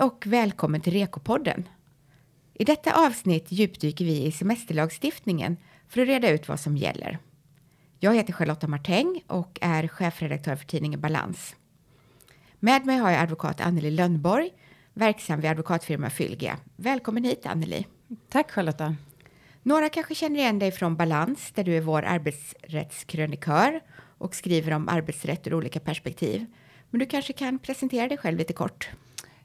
Hej och välkommen till Rekopodden. I detta avsnitt djupdyker vi i semesterlagstiftningen för att reda ut vad som gäller. Jag heter Charlotta Martäng och är chefredaktör för tidningen Balans. Med mig har jag advokat Anneli Lönnborg, verksam vid advokatfirma Fylgia. Välkommen hit Anneli. Tack Charlotta. Några kanske känner igen dig från Balans där du är vår arbetsrättskrönikör och skriver om arbetsrätt ur olika perspektiv. Men du kanske kan presentera dig själv lite kort.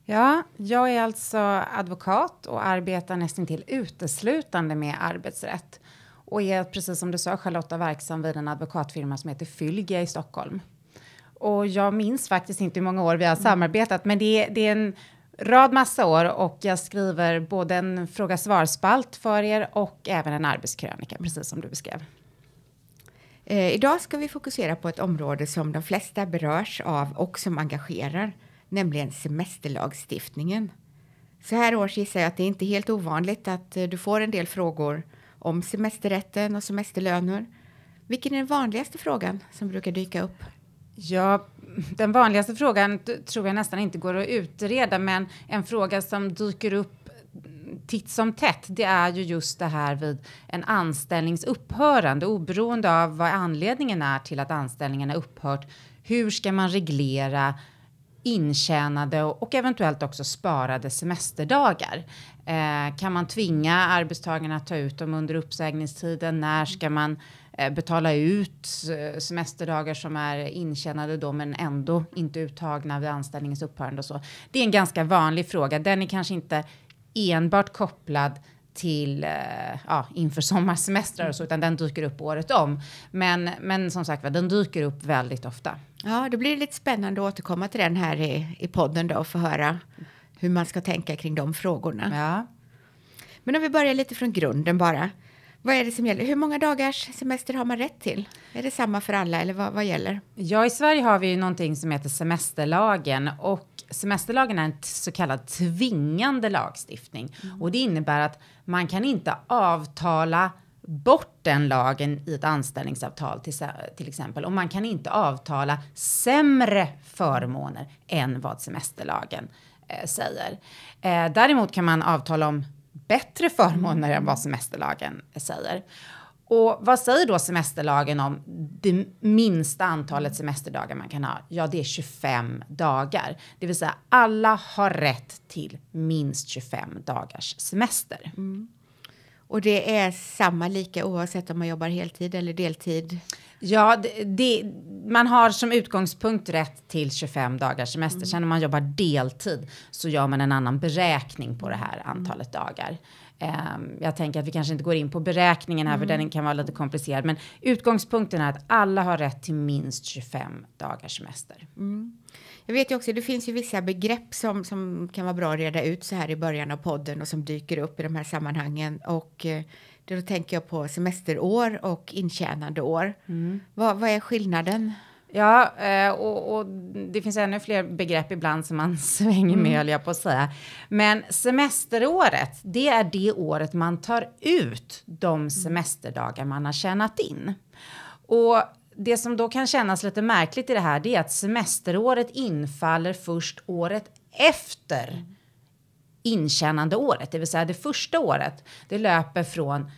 Ja, jag är alltså advokat och arbetar nästan till uteslutande med arbetsrätt och är precis som du sa Charlotta verksam vid en advokatfirma som heter Fylgia i Stockholm. Och jag minns faktiskt inte hur många år vi har samarbetat, men det är, det är en rad massa år och jag skriver både en fråga svarspalt för er och även en arbetskrönika, precis som du beskrev. Eh, idag ska vi fokusera på ett område som de flesta berörs av och som engagerar, nämligen semesterlagstiftningen. Så här års gissar jag att det är inte helt ovanligt att eh, du får en del frågor om semesterrätten och semesterlöner. Vilken är den vanligaste frågan som brukar dyka upp? Ja, den vanligaste frågan tror jag nästan inte går att utreda, men en fråga som dyker upp titt som tätt, det är ju just det här vid en anställnings upphörande, oberoende av vad anledningen är till att anställningen har upphört. Hur ska man reglera intjänade och eventuellt också sparade semesterdagar? Eh, kan man tvinga arbetstagarna att ta ut dem under uppsägningstiden? När ska man eh, betala ut eh, semesterdagar som är intjänade då men ändå inte uttagna vid anställningens upphörande och så? Det är en ganska vanlig fråga. Den är kanske inte enbart kopplad till eh, ja, inför sommarsemestrar och så, utan den dyker upp året om. Men, men som sagt den dyker upp väldigt ofta. Ja, det blir lite spännande att återkomma till den här i, i podden då och få höra hur man ska tänka kring de frågorna. Ja. Men om vi börjar lite från grunden bara. Vad är det som gäller? Hur många dagars semester har man rätt till? Är det samma för alla eller vad, vad gäller? Ja, i Sverige har vi ju någonting som heter semesterlagen och semesterlagen är en så kallad tvingande lagstiftning mm. och det innebär att man kan inte avtala bort den lagen i ett anställningsavtal till, till exempel och man kan inte avtala sämre förmåner än vad semesterlagen eh, säger. Eh, däremot kan man avtala om bättre förmåner än vad semesterlagen säger. Och vad säger då semesterlagen om det minsta antalet semesterdagar man kan ha? Ja, det är 25 dagar, det vill säga alla har rätt till minst 25 dagars semester. Mm. Och det är samma lika oavsett om man jobbar heltid eller deltid? Ja, det, det, man har som utgångspunkt rätt till 25 dagars semester. Mm. Sen om man jobbar deltid så gör man en annan beräkning på det här antalet dagar. Um, jag tänker att vi kanske inte går in på beräkningen här, mm. för den kan vara lite komplicerad. Men utgångspunkten är att alla har rätt till minst 25 dagars semester. Mm. Jag vet ju också, det finns ju vissa begrepp som, som kan vara bra att reda ut så här i början av podden och som dyker upp i de här sammanhangen. Och eh, då tänker jag på semesterår och intjänande år. Mm. Vad, vad är skillnaden? Ja, eh, och, och, det finns ännu fler begrepp ibland som man svänger med, mm. jag på att säga. Men semesteråret, det är det året man tar ut de semesterdagar man har tjänat in. Och det som då kan kännas lite märkligt i det här, det är att semesteråret infaller först året efter intjänande året, det vill säga det första året. Det löper från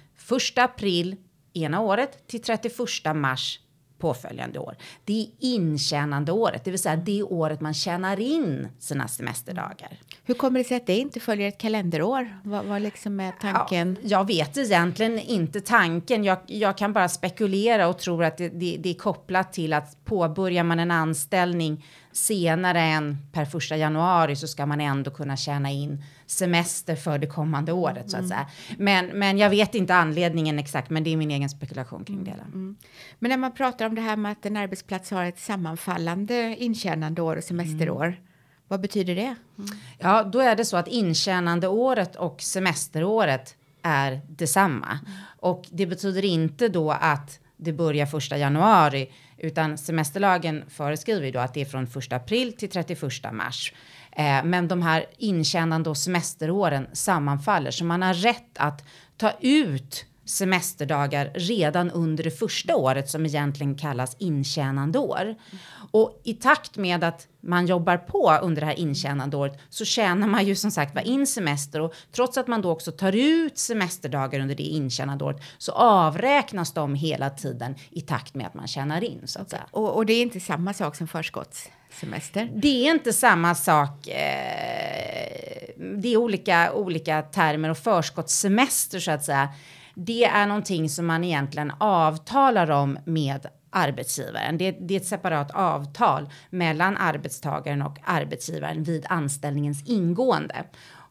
1 april ena året till 31 mars påföljande år. Det är intjänande året, det vill säga det året man tjänar in sina semesterdagar. Hur kommer det sig att det inte följer ett kalenderår? Vad, vad liksom är tanken? Ja, jag vet egentligen inte tanken. Jag, jag kan bara spekulera och tror att det, det, det är kopplat till att påbörjar man en anställning senare än per första januari så ska man ändå kunna tjäna in semester för det kommande året mm. så att mm. säga. Men, men jag vet inte anledningen exakt, men det är min egen spekulation kring det. Mm. Men när man pratar om det här med att en arbetsplats har ett sammanfallande intjänande år och semesterår, mm. vad betyder det? Mm. Ja, då är det så att intjänande året och semesteråret är detsamma. Mm. Och det betyder inte då att det börjar första januari, utan semesterlagen föreskriver då att det är från 1 april till 31 mars. Eh, men de här intjänande och semesteråren sammanfaller, så man har rätt att ta ut semesterdagar redan under det första året som egentligen kallas intjänande år. Och i takt med att man jobbar på under det här intjänande året så tjänar man ju som sagt var in semester och trots att man då också tar ut semesterdagar under det intjänande året så avräknas de hela tiden i takt med att man tjänar in så att säga. Och, och det är inte samma sak som förskottssemester? Det är inte samma sak. Eh, det är olika, olika termer och förskottssemester så att säga. Det är någonting som man egentligen avtalar om med arbetsgivaren. Det, det, är ett separat avtal mellan arbetstagaren och arbetsgivaren vid anställningens ingående.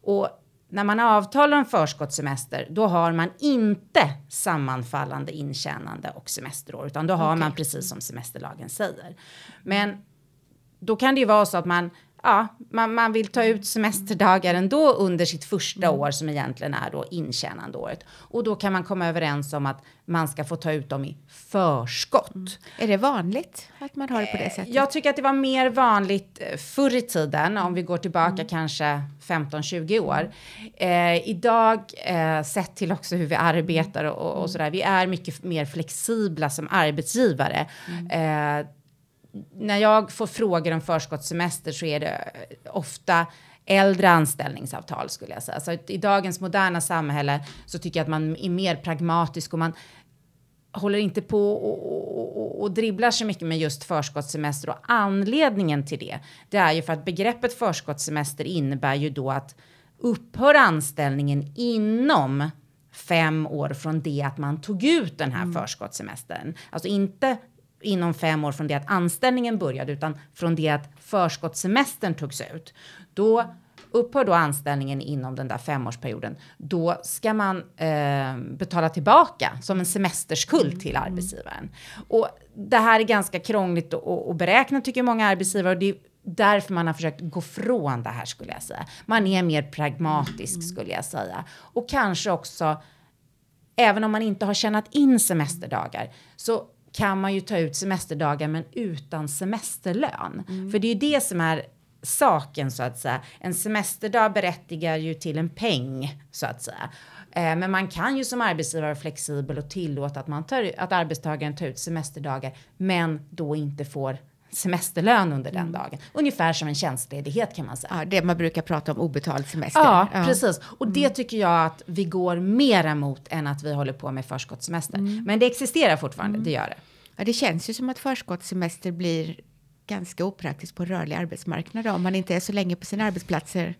Och när man avtalar om förskottssemester, då har man inte sammanfallande intjänande och semesterår, utan då har okay. man precis som semesterlagen säger. Men då kan det ju vara så att man ja, man, man vill ta ut semesterdagar ändå under sitt första år som egentligen är då intjänandeåret. Och då kan man komma överens om att man ska få ta ut dem i förskott. Mm. Är det vanligt att man har det på det eh, sättet? Jag tycker att det var mer vanligt eh, förr i tiden, om vi går tillbaka mm. kanske 15-20 år. Eh, idag, eh, sett till också hur vi arbetar och, och, och mm. sådär, vi är mycket mer flexibla som arbetsgivare. Mm. Eh, när jag får frågor om förskottssemester så är det ofta äldre anställningsavtal skulle jag säga. Så i dagens moderna samhälle så tycker jag att man är mer pragmatisk och man håller inte på och, och, och, dribblar så mycket med just förskottssemester och anledningen till det, det är ju för att begreppet förskottssemester innebär ju då att upphör anställningen inom fem år från det att man tog ut den här mm. förskottssemestern. Alltså inte inom fem år från det att anställningen började, utan från det att förskottssemestern togs ut. Då upphör då anställningen inom den där femårsperioden, då ska man eh, betala tillbaka som en semesterskuld till mm. arbetsgivaren. Och det här är ganska krångligt att beräkna tycker många arbetsgivare och det är därför man har försökt gå från det här skulle jag säga. Man är mer pragmatisk mm. skulle jag säga och kanske också även om man inte har tjänat in semesterdagar så kan man ju ta ut semesterdagar men utan semesterlön. Mm. För det är ju det som är saken så att säga. En semesterdag berättigar ju till en peng så att säga. Eh, men man kan ju som arbetsgivare vara flexibel och tillåta att, man tar, att arbetstagaren tar ut semesterdagar men då inte får semesterlön under den mm. dagen. Ungefär som en tjänstledighet kan man säga. Ja, det man brukar prata om obetald semester. Ja, ja. precis. Och det mm. tycker jag att vi går mer emot än att vi håller på med förskottssemester. Mm. Men det existerar fortfarande, mm. det gör det. Ja, det känns ju som att förskottssemester blir ganska opraktiskt på rörlig arbetsmarknad då, om man inte är så länge på sina arbetsplatser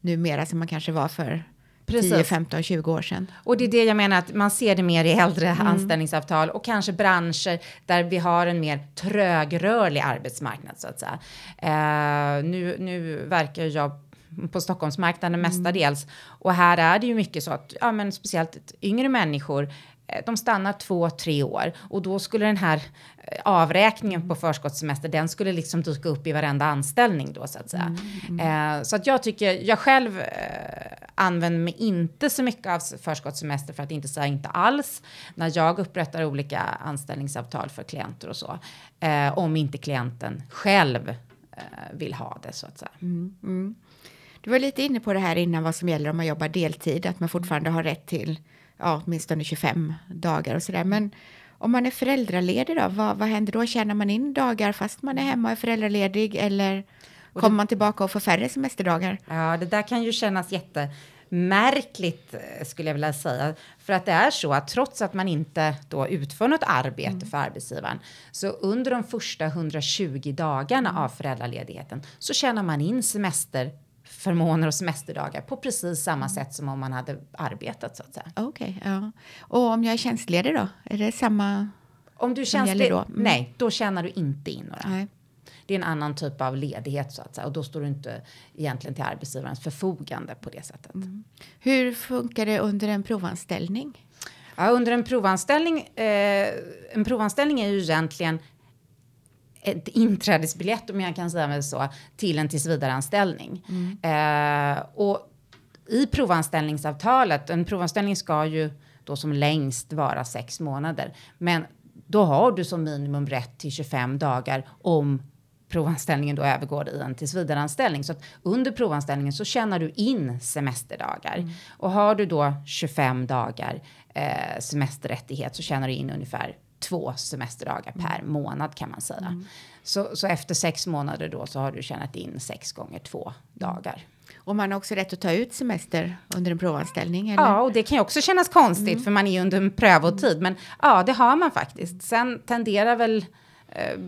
numera som man kanske var för Precis. 10, 15, 20 år sedan. Och det är det jag menar att man ser det mer i äldre mm. anställningsavtal och kanske branscher där vi har en mer trögrörlig arbetsmarknad så att säga. Uh, nu, nu verkar jag på Stockholmsmarknaden mm. mestadels och här är det ju mycket så att ja, men speciellt yngre människor Eh, de stannar två, tre år och då skulle den här eh, avräkningen på förskottssemester, den skulle liksom dyka upp i varenda anställning då så att säga. Mm, mm. Eh, så att jag tycker, jag själv eh, använder mig inte så mycket av förskottssemester för att inte säga inte alls när jag upprättar olika anställningsavtal för klienter och så. Eh, om inte klienten själv eh, vill ha det så att säga. Mm, mm. du var lite inne på det här innan vad som gäller om man jobbar deltid, att man fortfarande har rätt till ja, åtminstone 25 dagar och sådär. Men om man är föräldraledig då, vad, vad händer då? Tjänar man in dagar fast man är hemma och är föräldraledig eller och kommer man tillbaka och får färre semesterdagar? Ja, det där kan ju kännas jättemärkligt eh, skulle jag vilja säga. För att det är så att trots att man inte då utför något arbete mm. för arbetsgivaren så under de första 120 dagarna av föräldraledigheten så tjänar man in semester förmåner och semesterdagar på precis samma mm. sätt som om man hade arbetat så att säga. Okej, okay, ja. Och om jag är tjänstledig då? Är det samma? Om du tjänstledig? Då? Mm. Nej, då tjänar du inte in några. Nej. Det är en annan typ av ledighet så att säga och då står du inte egentligen till arbetsgivarens förfogande på det sättet. Mm. Hur funkar det under en provanställning? Ja, under en provanställning, eh, en provanställning är ju egentligen ett inträdesbiljett, om jag kan säga det så, till en tillsvidareanställning. Mm. Eh, och i provanställningsavtalet, en provanställning ska ju då som längst vara sex månader, men då har du som minimum rätt till 25 dagar om provanställningen då övergår i en tillsvidareanställning. Så att under provanställningen så tjänar du in semesterdagar. Mm. Och har du då 25 dagar eh, semesterrättighet så tjänar du in ungefär två semesterdagar mm. per månad kan man säga. Mm. Så, så efter sex månader då så har du tjänat in sex gånger två dagar. Och man har också rätt att ta ut semester under en provanställning? Eller? Ja, och det kan ju också kännas konstigt mm. för man är under en prövotid. Men ja, det har man faktiskt. Sen tenderar väl eh,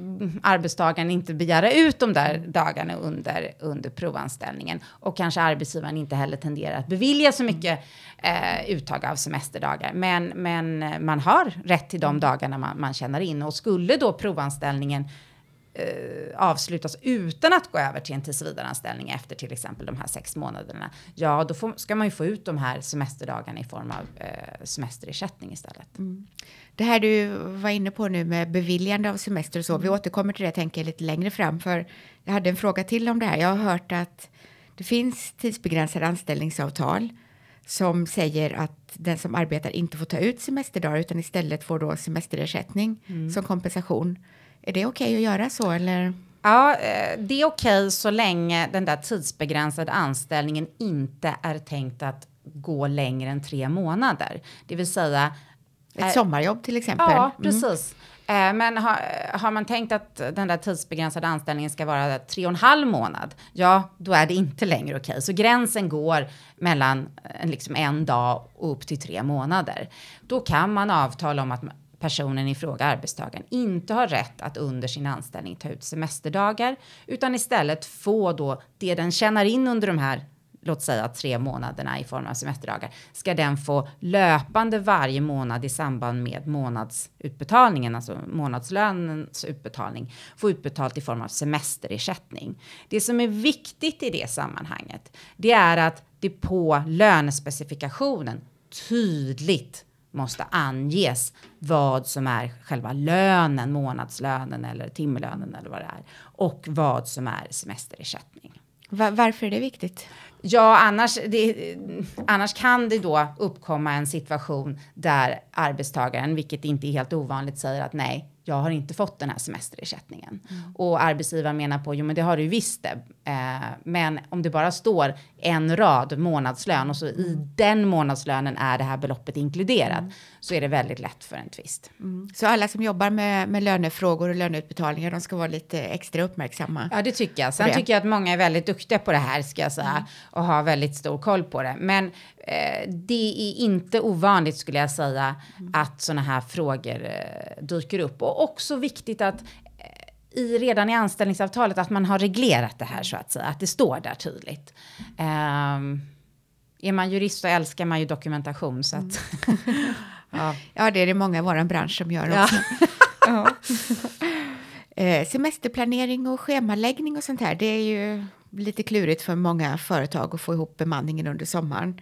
arbetstagaren inte begära ut de där dagarna under, under provanställningen. Och kanske arbetsgivaren inte heller tenderar att bevilja så mycket eh, uttag av semesterdagar. Men, men man har rätt till de dagarna man, man tjänar in. Och skulle då provanställningen eh, avslutas utan att gå över till en tillsvidareanställning efter till exempel de här sex månaderna, ja då får, ska man ju få ut de här semesterdagarna i form av eh, semesterersättning istället. Mm. Det här du var inne på nu med beviljande av semester och så, mm. vi återkommer till det tänker jag lite längre fram, för jag hade en fråga till om det här. Jag har hört att det finns tidsbegränsade anställningsavtal som säger att den som arbetar inte får ta ut semesterdagar utan istället får då semesterersättning mm. som kompensation. Är det okej okay att göra så eller? Ja, eh, det är okej okay så länge den där tidsbegränsade anställningen inte är tänkt att gå längre än tre månader. Det vill säga... Ett är, sommarjobb till exempel? Ja, mm. precis. Mm. Men har, har, man tänkt att den där tidsbegränsade anställningen ska vara tre och en halv månad, ja, då är det inte längre okej. Okay. Så gränsen går mellan liksom en dag och upp till tre månader. Då kan man avtala om att personen i fråga, arbetstagaren, inte har rätt att under sin anställning ta ut semesterdagar, utan istället få då det den tjänar in under de här låt säga tre månaderna i form av semesterdagar, ska den få löpande varje månad i samband med månadsutbetalningen, alltså månadslönens utbetalning, få utbetalt i form av semesterersättning. Det som är viktigt i det sammanhanget, det är att det på lönespecifikationen tydligt måste anges vad som är själva lönen, månadslönen eller timlönen eller vad det är och vad som är semesterersättning. varför är det viktigt? Ja, annars, det, annars kan det då uppkomma en situation där arbetstagaren, vilket inte är helt ovanligt, säger att nej, jag har inte fått den här semesterersättningen. Mm. Och arbetsgivaren menar på, jo men det har du visst det. Eh, men om det bara står en rad månadslön och så mm. i den månadslönen är det här beloppet inkluderat mm. Så är det väldigt lätt för en tvist. Mm. Så alla som jobbar med, med lönefrågor och löneutbetalningar, de ska vara lite extra uppmärksamma? Ja, det tycker jag. Sen tycker jag att många är väldigt duktiga på det här, ska jag säga, mm. och har väldigt stor koll på det. Men eh, det är inte ovanligt, skulle jag säga, mm. att sådana här frågor eh, dyker upp. Och också viktigt att i, redan i anställningsavtalet att man har reglerat det här så att säga, att det står där tydligt. Um, är man jurist så älskar man ju dokumentation så att... Mm. ja. ja, det är det många i vår bransch som gör också. ja. eh, semesterplanering och schemaläggning och sånt här, det är ju lite klurigt för många företag att få ihop bemanningen under sommaren.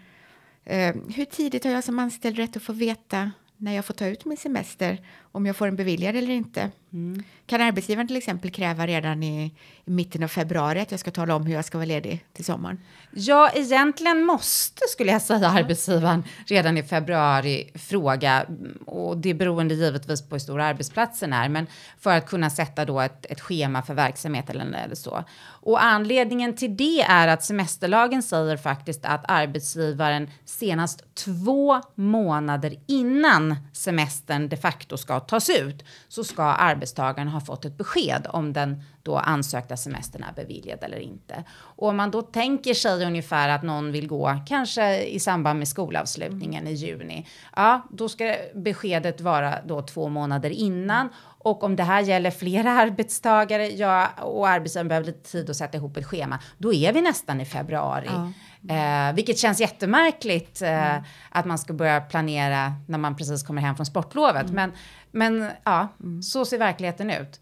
Eh, hur tidigt har jag som anställd rätt att få veta när jag får ta ut min semester, om jag får den beviljad eller inte? Mm. Kan arbetsgivaren till exempel kräva redan i, i, mitten av februari att jag ska tala om hur jag ska vara ledig till sommaren? Ja, egentligen måste, skulle jag säga, arbetsgivaren redan i februari fråga, och det är beroende givetvis på hur stor arbetsplatsen är, men för att kunna sätta då ett, ett schema för verksamhet eller, eller så. Och anledningen till det är att semesterlagen säger faktiskt att arbetsgivaren senast två månader innan semestern de facto ska tas ut så ska arbetstagaren ha fått ett besked om den då ansökta semestern är beviljad eller inte. Och om man då tänker sig ungefär att någon vill gå kanske i samband med skolavslutningen i juni, ja, då ska beskedet vara då två månader innan och om det här gäller flera arbetstagare ja, och arbetsgivaren behöver lite tid att sätta ihop ett schema, då är vi nästan i februari. Ja. Eh, vilket känns jättemärkligt eh, mm. att man ska börja planera när man precis kommer hem från sportlovet. Mm. Men, men ja, mm. så ser verkligheten ut.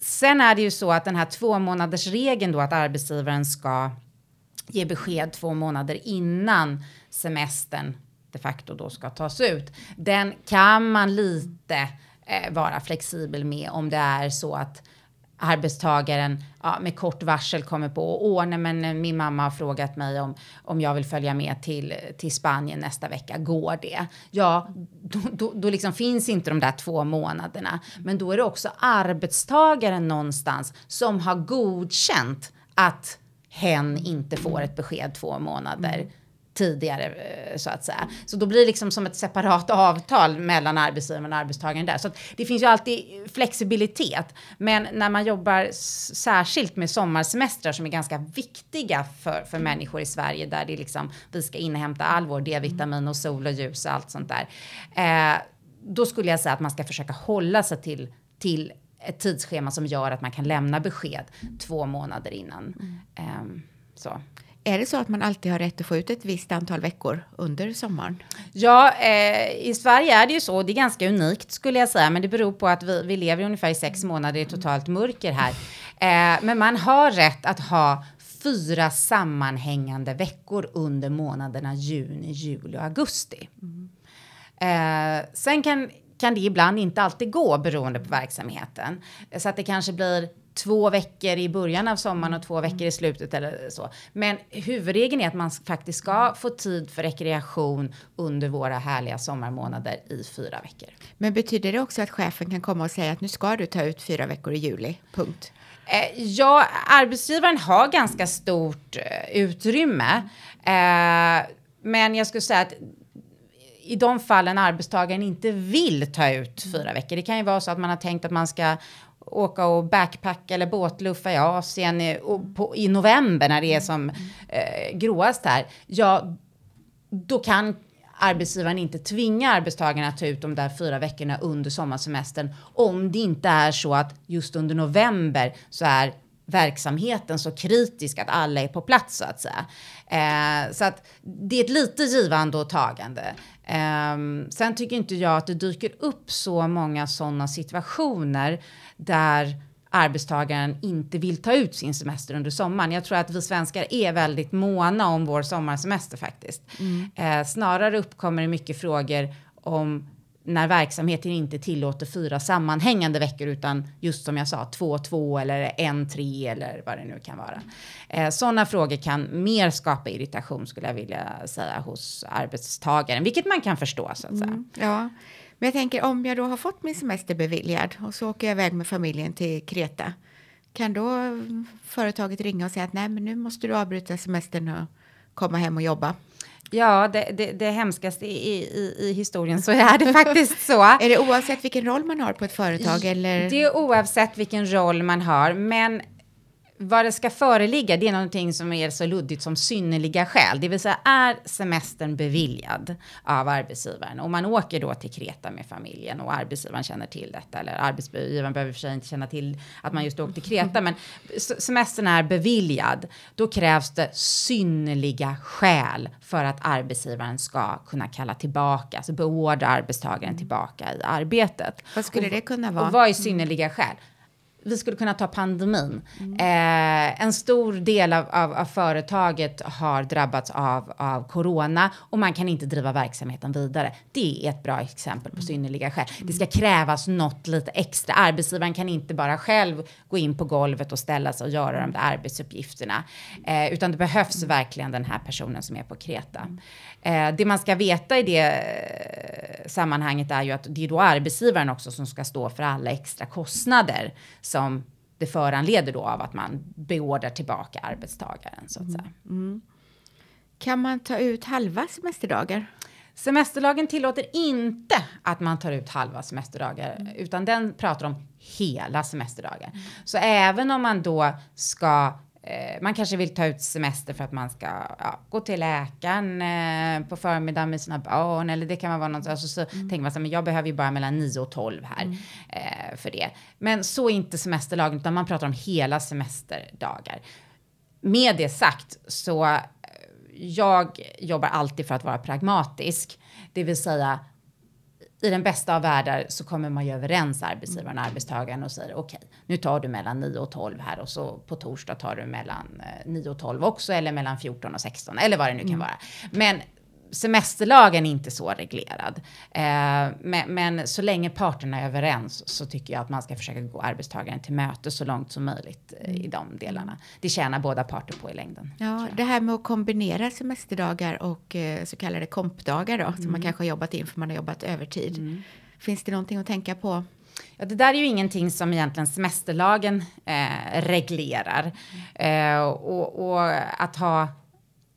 Sen är det ju så att den här två månaders regeln då att arbetsgivaren ska ge besked två månader innan semestern de facto då ska tas ut. Den kan man lite eh, vara flexibel med om det är så att arbetstagaren ja, med kort varsel kommer på åh nej men eh, min mamma har frågat mig om, om jag vill följa med till, till Spanien nästa vecka, går det? Ja, då, då, då liksom finns inte de där två månaderna. Men då är det också arbetstagaren någonstans som har godkänt att hen inte får ett besked två månader tidigare eh, så att säga. Så då blir det liksom som ett separat avtal mellan arbetsgivaren och arbetstagaren där. Så det finns ju alltid flexibilitet. Men när man jobbar särskilt med sommarsemestrar som är ganska viktiga för, för människor i Sverige där det liksom vi ska inhämta all vår D-vitamin och sol och ljus och allt sånt där. Eh, då skulle jag säga att man ska försöka hålla sig till, till ett tidsschema som gör att man kan lämna besked två månader innan. Mm. Eh, så. Är det så att man alltid har rätt att få ut ett visst antal veckor under sommaren? Ja, eh, i Sverige är det ju så. Det är ganska unikt skulle jag säga, men det beror på att vi, vi lever ungefär i sex månader i totalt mörker här. Eh, men man har rätt att ha fyra sammanhängande veckor under månaderna juni, juli och augusti. Mm. Eh, sen kan, kan det ibland inte alltid gå beroende på verksamheten. Så att det kanske blir två veckor i början av sommaren och två veckor i slutet eller så. Men huvudregeln är att man faktiskt ska få tid för rekreation under våra härliga sommarmånader i fyra veckor. Men betyder det också att chefen kan komma och säga att nu ska du ta ut fyra veckor i juli? Punkt. Eh, ja, arbetsgivaren har ganska stort eh, utrymme. Eh, men jag skulle säga att i de fallen arbetstagaren inte vill ta ut fyra veckor. Det kan ju vara så att man har tänkt att man ska åka och backpacka eller båtluffa i Asien i, på, i november när det är som eh, gråast här. Ja, då kan arbetsgivaren inte tvinga arbetstagarna att ta ut de där fyra veckorna under sommarsemestern om det inte är så att just under november så är verksamheten så kritisk att alla är på plats så att säga. Eh, så att det är ett lite givande och tagande. Eh, sen tycker inte jag att det dyker upp så många sådana situationer där arbetstagaren inte vill ta ut sin semester under sommaren. Jag tror att vi svenskar är väldigt måna om vår sommarsemester faktiskt. Mm. Eh, snarare uppkommer det mycket frågor om när verksamheten inte tillåter fyra sammanhängande veckor utan just som jag sa två, två eller en, tre eller vad det nu kan vara. Eh, Sådana frågor kan mer skapa irritation skulle jag vilja säga hos arbetstagaren, vilket man kan förstå så att säga. Mm, ja. Men jag tänker om jag då har fått min semester beviljad och så åker jag iväg med familjen till Kreta. Kan då företaget ringa och säga att nej, men nu måste du avbryta semestern och komma hem och jobba? Ja, det, det, det hemskaste i, i, i, historien så är det faktiskt så. är det oavsett vilken roll man har på ett företag? Eller? Det är oavsett vilken roll man har, men vad det ska föreligga, det är någonting som är så luddigt som synnerliga skäl. Det vill säga, är semestern beviljad av arbetsgivaren och man åker då till Kreta med familjen och arbetsgivaren känner till detta, eller arbetsgivaren behöver för sig inte känna till att man just åkte till Kreta, men semestern är beviljad. Då krävs det synnerliga skäl för att arbetsgivaren ska kunna kalla tillbaka, alltså beordra arbetstagaren tillbaka i arbetet. Vad skulle det kunna vara? Och vad är synnerliga skäl? Vi skulle kunna ta pandemin. Mm. Eh, en stor del av, av, av, företaget har drabbats av, av corona och man kan inte driva verksamheten vidare. Det är ett bra exempel på mm. synnerliga skäl. Mm. Det ska krävas något lite extra. Arbetsgivaren kan inte bara själv gå in på golvet och ställa sig och göra de där arbetsuppgifterna, eh, utan det behövs mm. verkligen den här personen som är på Kreta. Eh, det man ska veta i det eh, sammanhanget är ju att det är då arbetsgivaren också som ska stå för alla extra kostnader som det föranleder då av att man beordrar tillbaka arbetstagaren så att mm. säga. Mm. Kan man ta ut halva semesterdagar? Semesterlagen tillåter inte att man tar ut halva semesterdagar, mm. utan den pratar om hela semesterdagar. Så även om man då ska man kanske vill ta ut semester för att man ska ja, gå till läkaren eh, på förmiddagen med sina barn eller det kan vara något alltså, så mm. tänker man så men jag behöver ju bara mellan 9 och 12 här mm. eh, för det. Men så är inte semesterlagen utan man pratar om hela semesterdagar. Med det sagt så eh, jag jobbar alltid för att vara pragmatisk, det vill säga i den bästa av världar så kommer man ju överens arbetsgivaren och arbetstagaren och säger okej, okay, nu tar du mellan 9 och 12 här och så på torsdag tar du mellan 9 eh, och 12 också eller mellan 14 och 16 eller vad det nu kan mm. vara. Men semesterlagen är inte så reglerad. Eh, men, men, så länge parterna är överens så tycker jag att man ska försöka gå arbetstagaren till möte så långt som möjligt eh, i de delarna. Det tjänar båda parter på i längden. Ja, det här med att kombinera semesterdagar och eh, så kallade kompdagar då, mm. som man mm. kanske har jobbat in för man har jobbat övertid. Mm. Finns det någonting att tänka på? Ja, det där är ju ingenting som egentligen semesterlagen eh, reglerar. Eh, och, och, att ha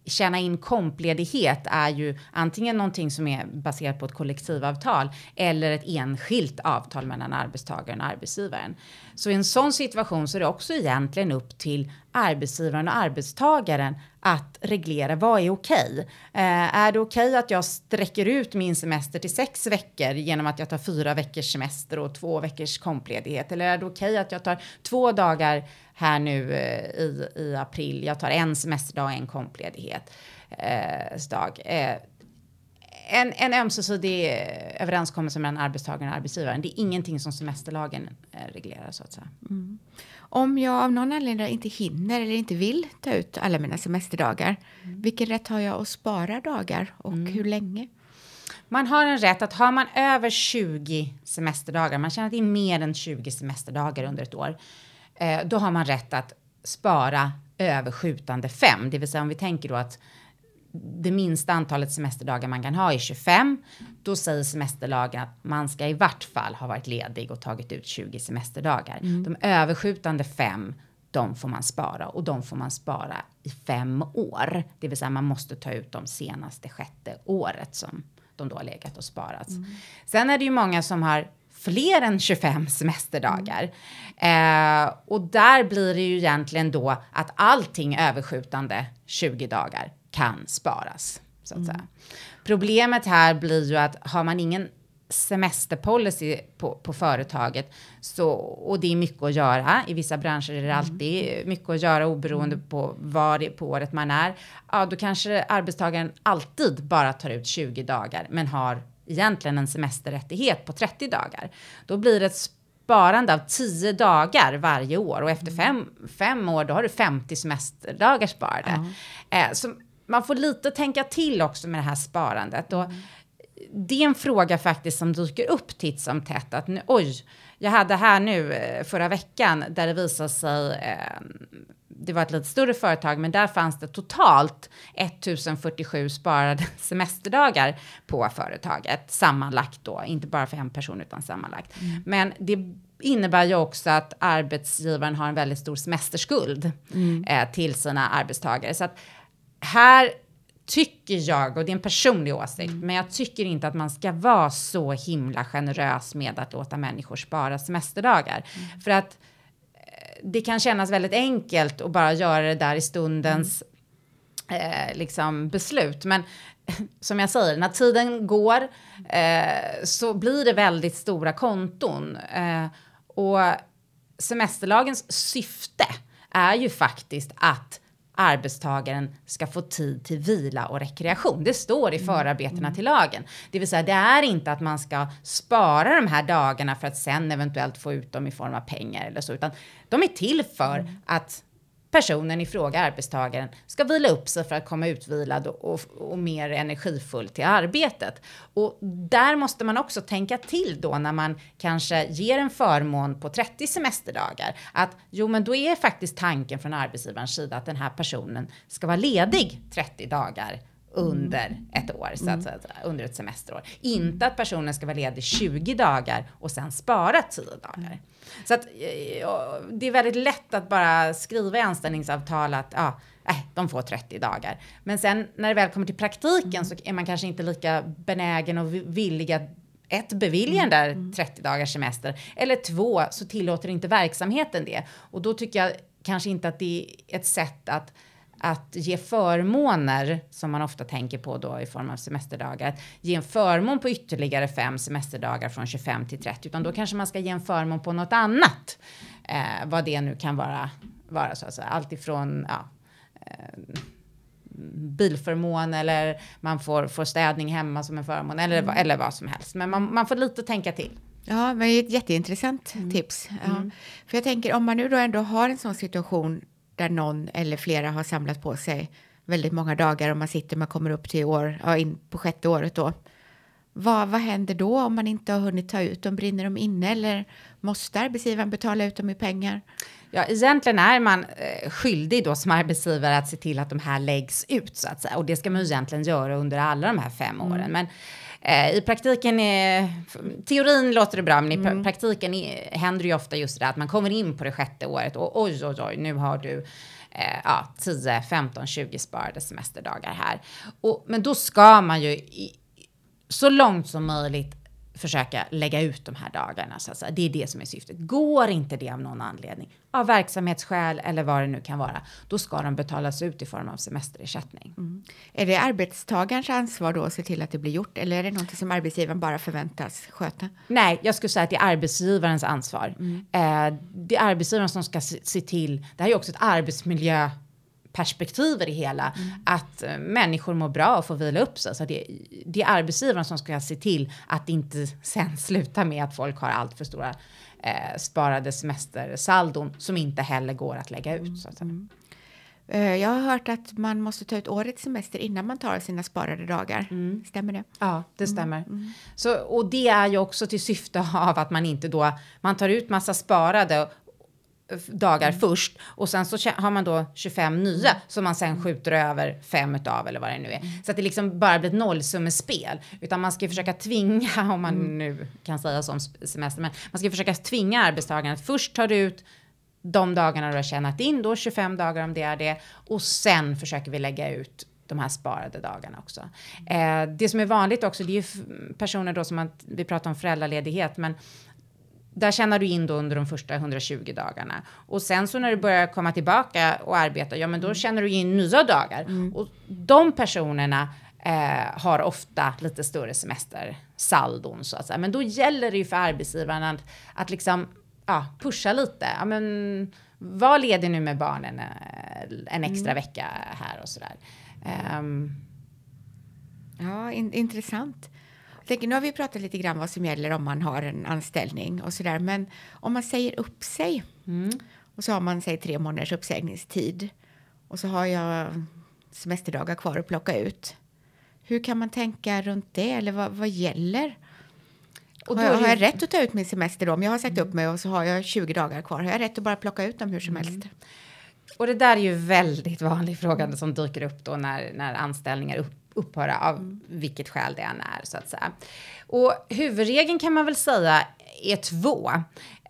tjäna in kompledighet är ju antingen någonting som är baserat på ett kollektivavtal eller ett enskilt avtal mellan arbetstagaren och arbetsgivaren. Så i en sån situation så är det också egentligen upp till arbetsgivaren och arbetstagaren att reglera vad är okej. Eh, är det okej att jag sträcker ut min semester till sex veckor genom att jag tar fyra veckors semester och två veckors kompledighet? Eller är det okej att jag tar två dagar här nu eh, i, i april. Jag tar en semesterdag och en kompledighet. Eh. Eh, en, en ömsesidig överenskommelse mellan arbetstagaren och arbetsgivaren. Det är ingenting som semesterlagen eh, reglerar så att säga. Mm. Om jag av någon anledning inte hinner eller inte vill ta ut alla mina semesterdagar, mm. vilken rätt har jag att spara dagar och mm. hur länge? Man har en rätt att har man över 20 semesterdagar, man tjänar in mer än 20 semesterdagar under ett år, eh, då har man rätt att spara överskjutande fem. Det vill säga om vi tänker då att det minsta antalet semesterdagar man kan ha är 25. Då säger semesterlagen att man ska i vart fall ha varit ledig och tagit ut 20 semesterdagar. Mm. De överskjutande fem, de får man spara och de får man spara i fem år. Det vill säga man måste ta ut de senaste sjätte året som de då har legat och sparats. Mm. Sen är det ju många som har fler än 25 semesterdagar. Eh, och där blir det ju egentligen då att allting överskjutande 20 dagar kan sparas. Så att mm. säga. Problemet här blir ju att har man ingen semesterpolicy på, på företaget så, och det är mycket att göra. I vissa branscher är det mm. alltid mycket att göra oberoende mm. på var på året man är. Ja, då kanske arbetstagaren alltid bara tar ut 20 dagar men har egentligen en semesterrättighet på 30 dagar. Då blir det ett sparande av 10 dagar varje år och efter fem, fem år då har du 50 semesterdagar sparade. Mm. Eh, så man får lite tänka till också med det här sparandet. Och det är en fråga faktiskt som dyker upp titt som tätt. Att nu, oj, jag hade här nu eh, förra veckan där det visade sig eh, det var ett lite större företag, men där fanns det totalt 1047 sparade semesterdagar på företaget sammanlagt då, inte bara för en person utan sammanlagt. Mm. Men det innebär ju också att arbetsgivaren har en väldigt stor semesterskuld mm. eh, till sina arbetstagare. Så att här tycker jag, och det är en personlig åsikt, mm. men jag tycker inte att man ska vara så himla generös med att låta människor spara semesterdagar. Mm. För att det kan kännas väldigt enkelt att bara göra det där i stundens mm. eh, liksom beslut. Men som jag säger, när tiden går eh, så blir det väldigt stora konton. Eh, och semesterlagens syfte är ju faktiskt att arbetstagaren ska få tid till vila och rekreation. Det står i mm. förarbetena mm. till lagen. Det vill säga, det är inte att man ska spara de här dagarna för att sen eventuellt få ut dem i form av pengar eller så, utan de är till för mm. att personen i fråga, arbetstagaren, ska vila upp sig för att komma utvilad och, och, och, mer energifull till arbetet. Och där måste man också tänka till då när man kanske ger en förmån på 30 semesterdagar. Att jo, men då är faktiskt tanken från arbetsgivarens sida att den här personen ska vara ledig 30 dagar under ett år, så att mm. under ett semesterår. Inte att personen ska vara ledig 20 dagar och sen spara 10 dagar. Så att ja, det är väldigt lätt att bara skriva i anställningsavtal att ja, äh, de får 30 dagar. Men sen när det väl kommer till praktiken mm. så är man kanske inte lika benägen och villig att ett, bevilja den där 30 mm. dagars semester. Eller två, så tillåter inte verksamheten det. Och då tycker jag kanske inte att det är ett sätt att att ge förmåner, som man ofta tänker på då i form av semesterdagar, att ge en förmån på ytterligare fem semesterdagar från 25 till 30, utan då kanske man ska ge en förmån på något annat, eh, vad det nu kan vara, vara så att säga. Allt ifrån ja, eh, bilförmån eller man får, får städning hemma som en förmån eller, mm. eller vad som helst. Men man, man får lite tänka till. Ja, men det är ett jätteintressant mm. tips. Ja. Mm. För jag tänker om man nu då ändå har en sån situation där någon eller flera har samlat på sig väldigt många dagar och man sitter, man kommer upp till år, ja, in på sjätte året då. Vad, vad händer då om man inte har hunnit ta ut dem? Brinner de inne eller måste arbetsgivaren betala ut dem i pengar? Ja, egentligen är man eh, skyldig då som arbetsgivare att se till att de här läggs ut så att säga. Och det ska man ju egentligen göra under alla de här fem åren. Mm. Men eh, i praktiken, är, teorin låter det bra, men i mm. praktiken är, händer ju ofta just det att man kommer in på det sjätte året och oj, oj, oj, nu har du eh, ja, 10, 15, 20 sparade semesterdagar här. Och, men då ska man ju i, så långt som möjligt försöka lägga ut de här dagarna. Så säga. Det är det som är syftet. Går inte det av någon anledning, av verksamhetsskäl eller vad det nu kan vara, då ska de betalas ut i form av semesterersättning. Mm. Är det arbetstagarens ansvar då att se till att det blir gjort eller är det något som arbetsgivaren bara förväntas sköta? Nej, jag skulle säga att det är arbetsgivarens ansvar. Mm. Eh, det är arbetsgivaren som ska se, se till, det här är också ett arbetsmiljö perspektiv i det hela. Mm. Att uh, människor mår bra och får vila upp sig. Så det, det är arbetsgivaren som ska se till att det inte sen slutar med att folk har allt för stora uh, sparade semestersaldon som inte heller går att lägga ut. Att mm. Uh, jag har hört att man måste ta ut årets semester innan man tar sina sparade dagar. Mm. Stämmer det? Ja, det mm. stämmer. Mm. Så, och det är ju också till syfte av att man inte då, man tar ut massa sparade dagar mm. först och sen så har man då 25 nya mm. som man sen skjuter över fem utav eller vad det nu är. Mm. Så att det liksom bara blir ett nollsummespel. Utan man ska försöka tvinga, om man mm. nu kan säga som semester, men man ska försöka tvinga arbetstagaren att först ta ut de dagarna du har tjänat in, då 25 dagar om det är det, och sen försöker vi lägga ut de här sparade dagarna också. Eh, det som är vanligt också, det är ju personer då som man, vi pratar om föräldraledighet, men där tjänar du in då under de första 120 dagarna. Och sen så när du börjar komma tillbaka och arbeta, ja men då tjänar du in nya dagar. Mm. Och de personerna eh, har ofta lite större semestersaldon så att säga. Men då gäller det ju för arbetsgivaren att, att liksom ja, pusha lite. Ja, men, var ledig nu med barnen eh, en extra mm. vecka här och sådär. Um, ja, in, intressant tänker, nu har vi pratat lite grann vad som gäller om man har en anställning och sådär. Men om man säger upp sig mm. och så har man säg tre månaders uppsägningstid och så har jag semesterdagar kvar att plocka ut. Hur kan man tänka runt det eller vad, vad gäller? Och har, jag, har jag rätt att ta ut min semester då? Om jag har sagt upp mig och så har jag 20 dagar kvar, har jag rätt att bara plocka ut dem hur som mm. helst? Och det där är ju väldigt vanlig fråga som dyker upp då när, när anställningar upp, upphöra av mm. vilket skäl det än är så att säga. Och huvudregeln kan man väl säga är två.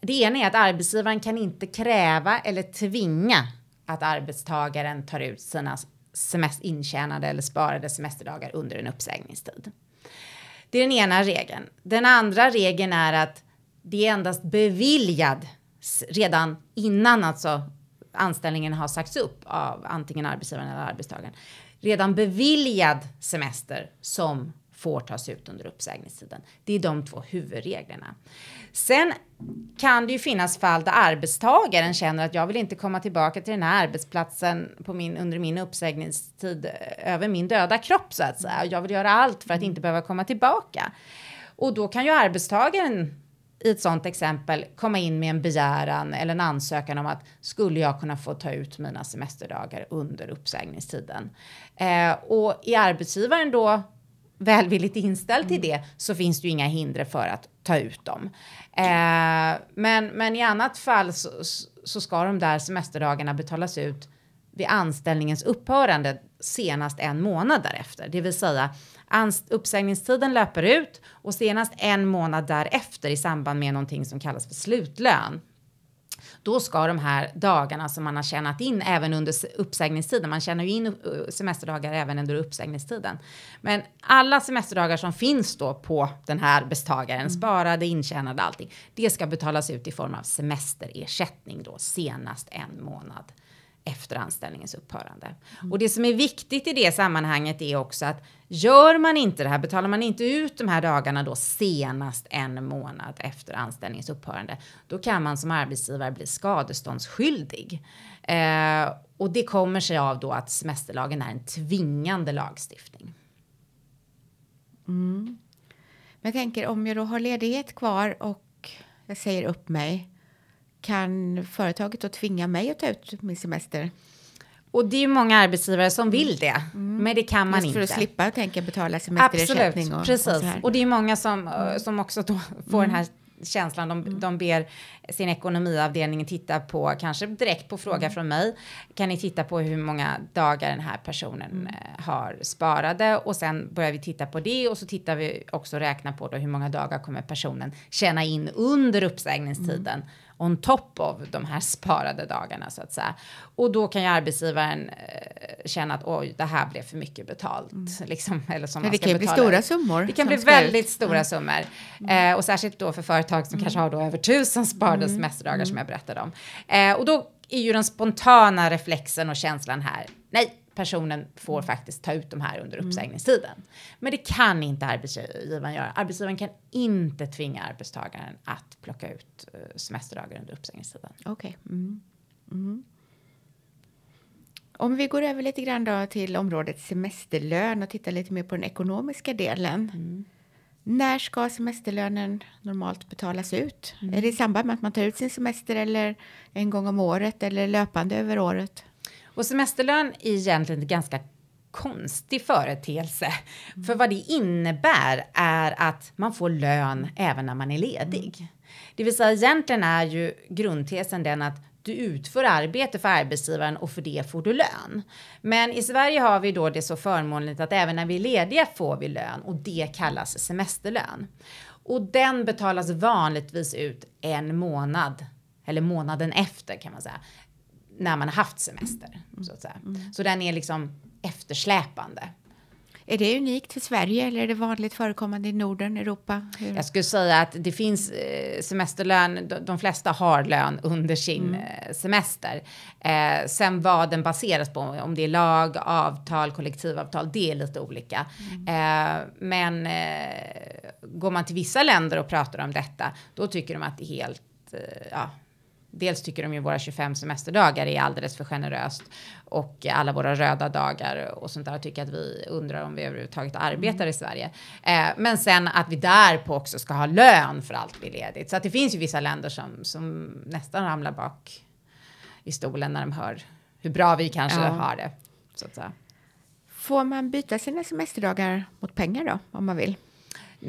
Det ena är att arbetsgivaren kan inte kräva eller tvinga att arbetstagaren tar ut sina semester, intjänade eller sparade semesterdagar under en uppsägningstid. Det är den ena regeln. Den andra regeln är att det är endast beviljad redan innan alltså anställningen har sagts upp av antingen arbetsgivaren eller arbetstagaren redan beviljad semester som får tas ut under uppsägningstiden. Det är de två huvudreglerna. Sen kan det ju finnas fall där arbetstagaren känner att jag vill inte komma tillbaka till den här arbetsplatsen på min, under min uppsägningstid eh, över min döda kropp så att säga. Jag vill göra allt för att inte behöva komma tillbaka. Och då kan ju arbetstagaren i ett sådant exempel komma in med en begäran eller en ansökan om att skulle jag kunna få ta ut mina semesterdagar under uppsägningstiden? Eh, och är arbetsgivaren då välvilligt inställd till det så finns det ju inga hinder för att ta ut dem. Eh, men, men i annat fall så, så ska de där semesterdagarna betalas ut vid anställningens upphörande senast en månad därefter, det vill säga uppsägningstiden löper ut och senast en månad därefter i samband med någonting som kallas för slutlön. Då ska de här dagarna som man har tjänat in även under uppsägningstiden, man tjänar ju in semesterdagar även under uppsägningstiden. Men alla semesterdagar som finns då på den här arbetstagaren, mm. sparade, intjänade, allting, det ska betalas ut i form av semesterersättning då senast en månad efter anställningens upphörande. Mm. Och det som är viktigt i det sammanhanget är också att gör man inte det här, betalar man inte ut de här dagarna då senast en månad efter anställningens upphörande, då kan man som arbetsgivare bli skadeståndsskyldig. Eh, och det kommer sig av då att semesterlagen är en tvingande lagstiftning. Mm. Men jag tänker om jag då har ledighet kvar och jag säger upp mig kan företaget då tvinga mig att ta ut min semester? Och det är ju många arbetsgivare som vill det, mm. men det kan man Just inte. för att slippa tänka betala semesterersättning. Absolut, och, precis. Och, och, det är många som, mm. som också då får den här känslan. De, mm. de ber sin ekonomiavdelning titta på, kanske direkt på fråga mm. från mig, kan ni titta på hur många dagar den här personen mm. Eh, har sparade och sen börjar vi titta på det och så tittar vi också räkna på då hur många dagar kommer personen tjäna in under uppsägningstiden. Mm on top of de här sparade dagarna så att säga. Och då kan ju arbetsgivaren eh, känna att oj, det här blev för mycket betalt. Mm. Liksom, eller som Men det kan ju bli stora summor. Det kan bli väldigt ut. stora mm. summor. Eh, och särskilt då för företag som mm. kanske har då över tusen sparade mm. semesterdagar som mm. jag berättade om. Eh, och då är ju den spontana reflexen och känslan här, nej, personen får faktiskt ta ut de här under mm. uppsägningstiden. Men det kan inte arbetsgivaren göra. Arbetsgivaren kan inte tvinga arbetstagaren att plocka ut eh, semesterdagar under uppsägningstiden. Okej. Okay. Mm. Mm. Om vi går över lite grann då till området semesterlön och tittar lite mer på den ekonomiska delen. Mm. När ska semesterlönen normalt betalas ut? Mm. Är det i samband med att man tar ut sin semester eller en gång om året eller löpande över året? Och semesterlön är egentligen en ganska konstig företeelse. Mm. För vad det innebär är att man får lön även när man är ledig. Mm. Det vill säga egentligen är ju grundtesen den att du utför arbete för arbetsgivaren och för det får du lön. Men i Sverige har vi då det så förmånligt att även när vi är lediga får vi lön och det kallas semesterlön. Och den betalas vanligtvis ut en månad eller månaden efter kan man säga när man har haft semester. Så att säga. Mm. Så den är liksom eftersläpande. Är det unikt för Sverige eller är det vanligt förekommande i Norden, Europa? Hur? Jag skulle säga att det finns eh, semesterlön, de flesta har lön under sin mm. Eh, semester. Eh, sen vad den baseras på, om det är lag, avtal, kollektivavtal, det är lite olika. Mm. Eh, men eh, går man till vissa länder och pratar om detta, då tycker de att det är helt, eh, ja, dels tycker de ju våra 25 semesterdagar är alldeles för generöst och alla våra röda dagar och sånt där tycker att vi undrar om vi överhuvudtaget arbetar mm. i Sverige. Eh, men sen att vi därpå också ska ha lön för allt vi ledigt. Så att det finns ju vissa länder som, som nästan ramlar bak i stolen när de hör hur bra vi kanske ja. har det. Så att säga. Får man byta sina semesterdagar mot pengar då, om man vill?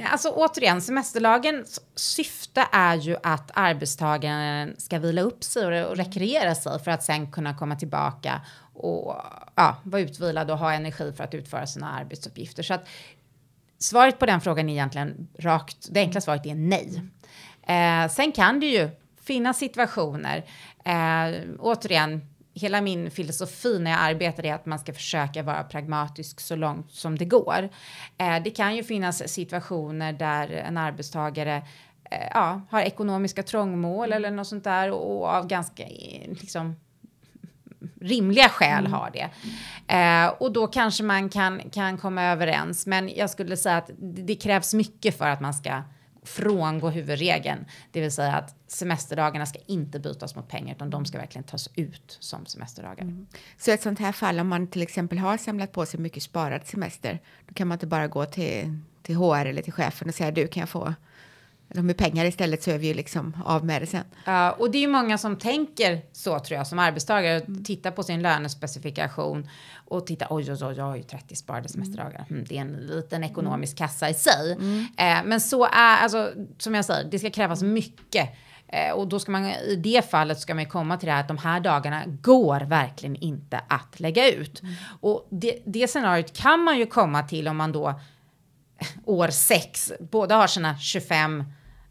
Alltså återigen, semesterlagens syfte är ju att arbetstagaren ska vila upp sig och rekreera sig för att sen kunna komma tillbaka och ja, vara utvilad och ha energi för att utföra sina arbetsuppgifter. Så att svaret på den frågan är egentligen rakt, det enkla svaret är nej. Eh, sen kan det ju finnas situationer, eh, återigen, hela min filosofi när jag arbetar är att man ska försöka vara pragmatisk så långt som det går. Eh, det kan ju finnas situationer där en arbetstagare eh, ja, har ekonomiska trångmål eller något sånt där och av ganska liksom, rimliga skäl mm. har det. Eh, och då kanske man kan, kan komma överens. Men jag skulle säga att det krävs mycket för att man ska frångå huvudregeln, det vill säga att semesterdagarna ska inte bytas mot pengar utan de ska verkligen tas ut som semesterdagar. Mm. Så ett sånt här fall om man till exempel har samlat på sig mycket sparad semester, då kan man inte bara gå till, till HR eller till chefen och säga du kan jag få med pengar istället så är vi ju liksom av med det sen. Ja, och det är ju många som tänker så tror jag som arbetstagare. Mm. Tittar på sin lönespecifikation och tittar oj, oj, oj, jag har ju 30 sparade semesterdagar. Mm, det är en liten ekonomisk kassa i sig. Mm. Eh, men så är, alltså som jag säger, det ska krävas mycket. Eh, och då ska man i det fallet ska man komma till det här att de här dagarna går verkligen inte att lägga ut. Mm. Och det, det scenariot kan man ju komma till om man då år sex, båda har sina 25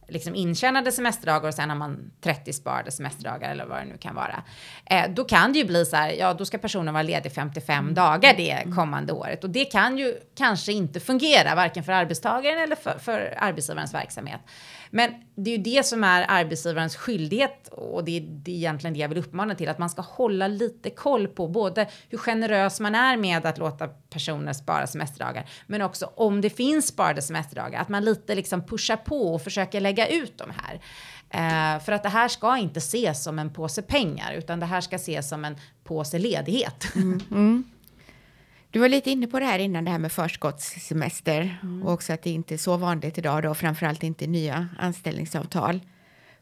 liksom intjänade semesterdagar och sen har man 30 sparade semesterdagar eller vad det nu kan vara. Eh, då kan det ju bli så här, ja då ska personen vara ledig 55 mm. dagar det mm. kommande året och det kan ju kanske inte fungera varken för arbetstagaren eller för, för arbetsgivarens verksamhet. Men det är ju det som är arbetsgivarens skyldighet och det är, det är egentligen det jag vill uppmana till, att man ska hålla lite koll på både hur generös man är med att låta personer spara semesterdagar, men också om det finns sparade semesterdagar, att man lite liksom pushar på och försöker lägga ut de här. Eh, för att det här ska inte ses som en påse pengar, utan det här ska ses som en påse ledighet. Mm, mm. Du var lite inne på det här innan, det här med förskottssemester mm. och också att det inte är så vanligt idag då, framförallt inte nya anställningsavtal.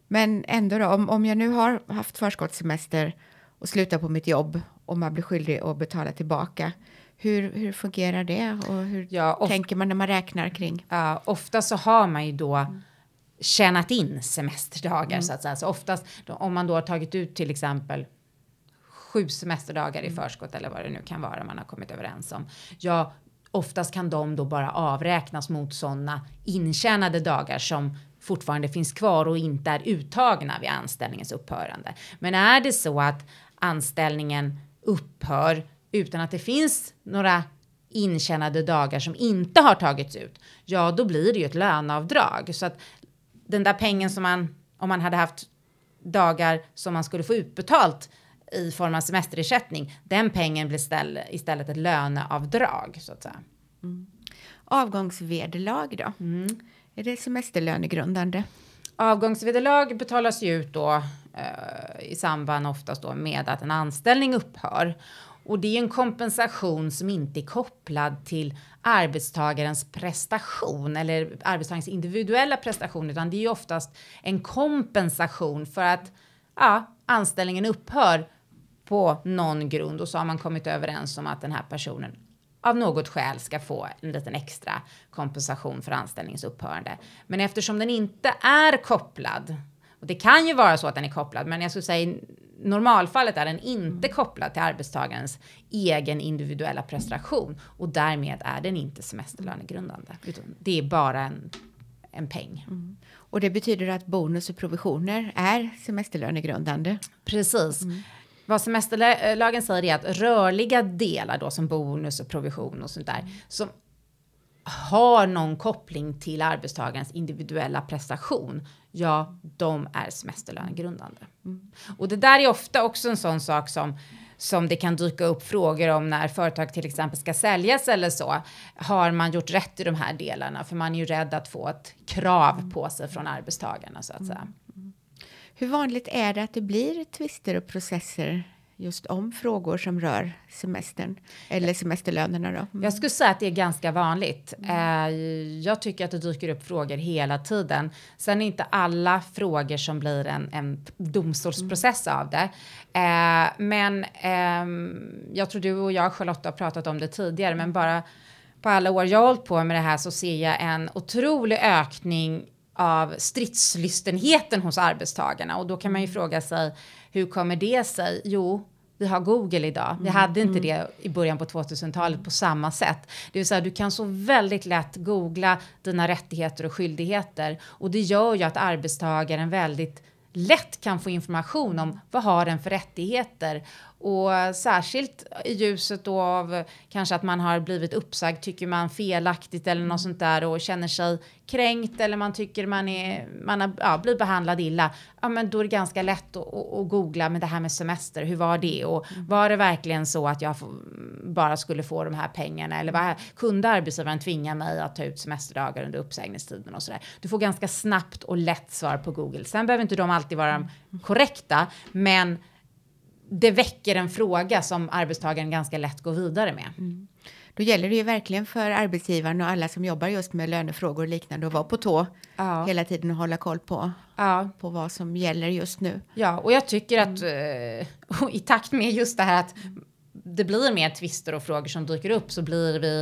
Men ändå då, om, om jag nu har haft förskottssemester och slutar på mitt jobb och man blir skyldig att betala tillbaka. Hur, hur fungerar det och hur Ja, tänker man när man räknar kring? Ja, ofta så har man ju då tjänat in semesterdagar så att säga. Så oftast då, om man då har tagit ut till exempel sju semesterdagar i förskott eller vad det nu kan vara man har kommit överens om. Ja, oftast kan de då bara avräknas mot sådana intjänade dagar som fortfarande finns kvar och inte är uttagna vid anställningens upphörande. Men är det så att anställningen upphör utan att det finns några intjänade dagar som inte har tagits ut, ja då blir det ju ett löneavdrag. Så att den där pengen som man, om man hade haft dagar som man skulle få utbetalt i form av semesterersättning, den pengen blir ställ, istället ett löneavdrag så att säga. Avgångsvederlag då? Är det semesterlönegrundande? Avgångsvederlag betalas ju ut då eh, i samband oftast då med att en anställning upphör. Och det är en kompensation som inte är kopplad till arbetstagarens prestation eller arbetstagarens individuella prestation, utan det är ju oftast en kompensation för att ja, anställningen upphör på någon grund och så har man kommit överens om att den här personen av något skäl ska få en liten extra kompensation för anställningens upphörande. Men eftersom den inte är kopplad, och det kan ju vara så att den är kopplad, men jag skulle säga i normalfallet är den inte kopplad till arbetstagarens egen individuella prestation och därmed är den inte semesterlönegrundande. Utan det är bara en, en peng. Och det betyder att bonus och provisioner är semesterlönegrundande. Precis. Vad semesterlagen säger är att rörliga delar då som bonus och provision och sånt där som har någon koppling till arbetstagarens individuella prestation, ja, de är semesterlönegrundande. Och det där är ofta också en sån sak som som det kan dyka upp frågor om när företag till exempel ska säljas eller så. Har man gjort rätt i de här delarna? För man är ju rädd att få ett krav på sig från arbetstagarna så att säga. Mm. Hur vanligt är det att det blir tvister och processer just om frågor som rör semestern eller semesterlönerna då? Mm. Jag skulle säga att det är ganska vanligt. Eh, jag tycker att det dyker upp frågor hela tiden. Sen är inte alla frågor som blir en, en domstolsprocess av det. Eh, men ehm, jag tror du och jag, Charlotta, har pratat om det tidigare, men bara på alla år jag har hållit på med det här så ser jag en otrolig ökning av stridslystenheten hos arbetstagarna och då kan man ju fråga sig hur kommer det sig? Jo, vi har Google idag. Vi hade inte det i början på 2000-talet på samma sätt. Det vill säga, du kan så väldigt lätt googla dina rättigheter och skyldigheter och det gör ju att arbetstagaren väldigt lätt kan få information om vad har den för rättigheter och särskilt i ljuset då av kanske att man har blivit uppsagd, tycker man felaktigt eller något sånt där och känner sig kränkt eller man tycker man är, man har, ja, blir behandlad illa. Ja, men då är det ganska lätt att, att, att googla med det här med semester. Hur var det? Och var det verkligen så att jag bara skulle få de här pengarna? Eller vad, kunde arbetsgivaren tvinga mig att ta ut semesterdagar under uppsägningstiden och sådär? Du får ganska snabbt och lätt svar på Google. Sen behöver inte de alltid vara korrekta, men det väcker en fråga som arbetstagaren ganska lätt går vidare med. Mm. Då gäller det ju verkligen för arbetsgivaren och alla som jobbar just med lönefrågor och liknande att vara på tå Ja. hela tiden och hålla koll på, Ja, på vad som gäller just nu. ja, och jag tycker att eh, och i takt med just det här att det blir mer tvister och frågor som dyker upp så blir vi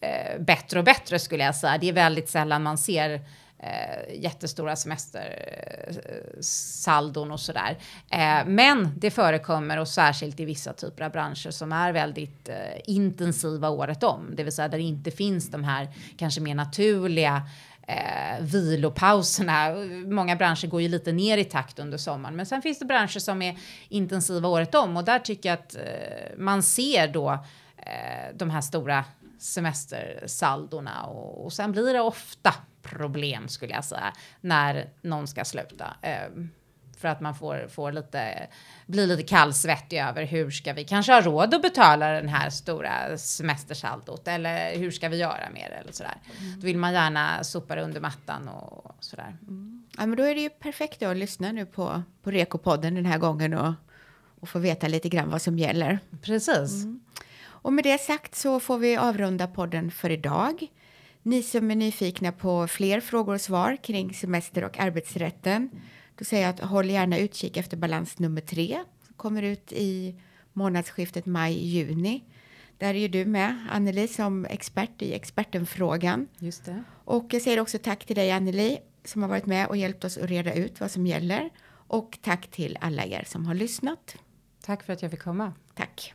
eh, bättre och bättre skulle jag säga. Det är väldigt sällan man ser eh, jättestora semestersaldon eh, och sådär. Eh, men det förekommer och särskilt i vissa typer av branscher som är väldigt eh, intensiva året om, det vill säga där det inte finns de här kanske mer naturliga eh, vilopauserna. Många branscher går ju lite ner i takt under sommaren, men sen finns det branscher som är intensiva året om och där tycker jag att eh, man ser då eh, de här stora semestersaldorna och, och sen blir det ofta problem skulle jag säga när någon ska sluta. Eh, för att man får, får lite, blir lite kallsvettig över hur ska vi kanske ha råd att betala den här stora semestersaldot eller hur ska vi göra med det eller sådär. Då vill man gärna sopa det under mattan och sådär. Ja, men då är det ju perfekt att lyssna nu på, på Rekopodden den här gången och, och få veta lite grann vad som gäller. Precis. Och med det sagt så får vi avrunda podden för idag. Ni som är nyfikna på fler frågor och svar kring semester och arbetsrätten, då säger jag att håll gärna utkik efter balans nummer tre. Så kommer ut i månadsskiftet maj-juni. Där är ju du med, Anneli, som expert i expertenfrågan. Just det. Och jag säger också tack till dig, Anneli, som har varit med och hjälpt oss att reda ut vad som gäller. Och tack till alla er som har lyssnat. Tack för att jag fick komma. Tack.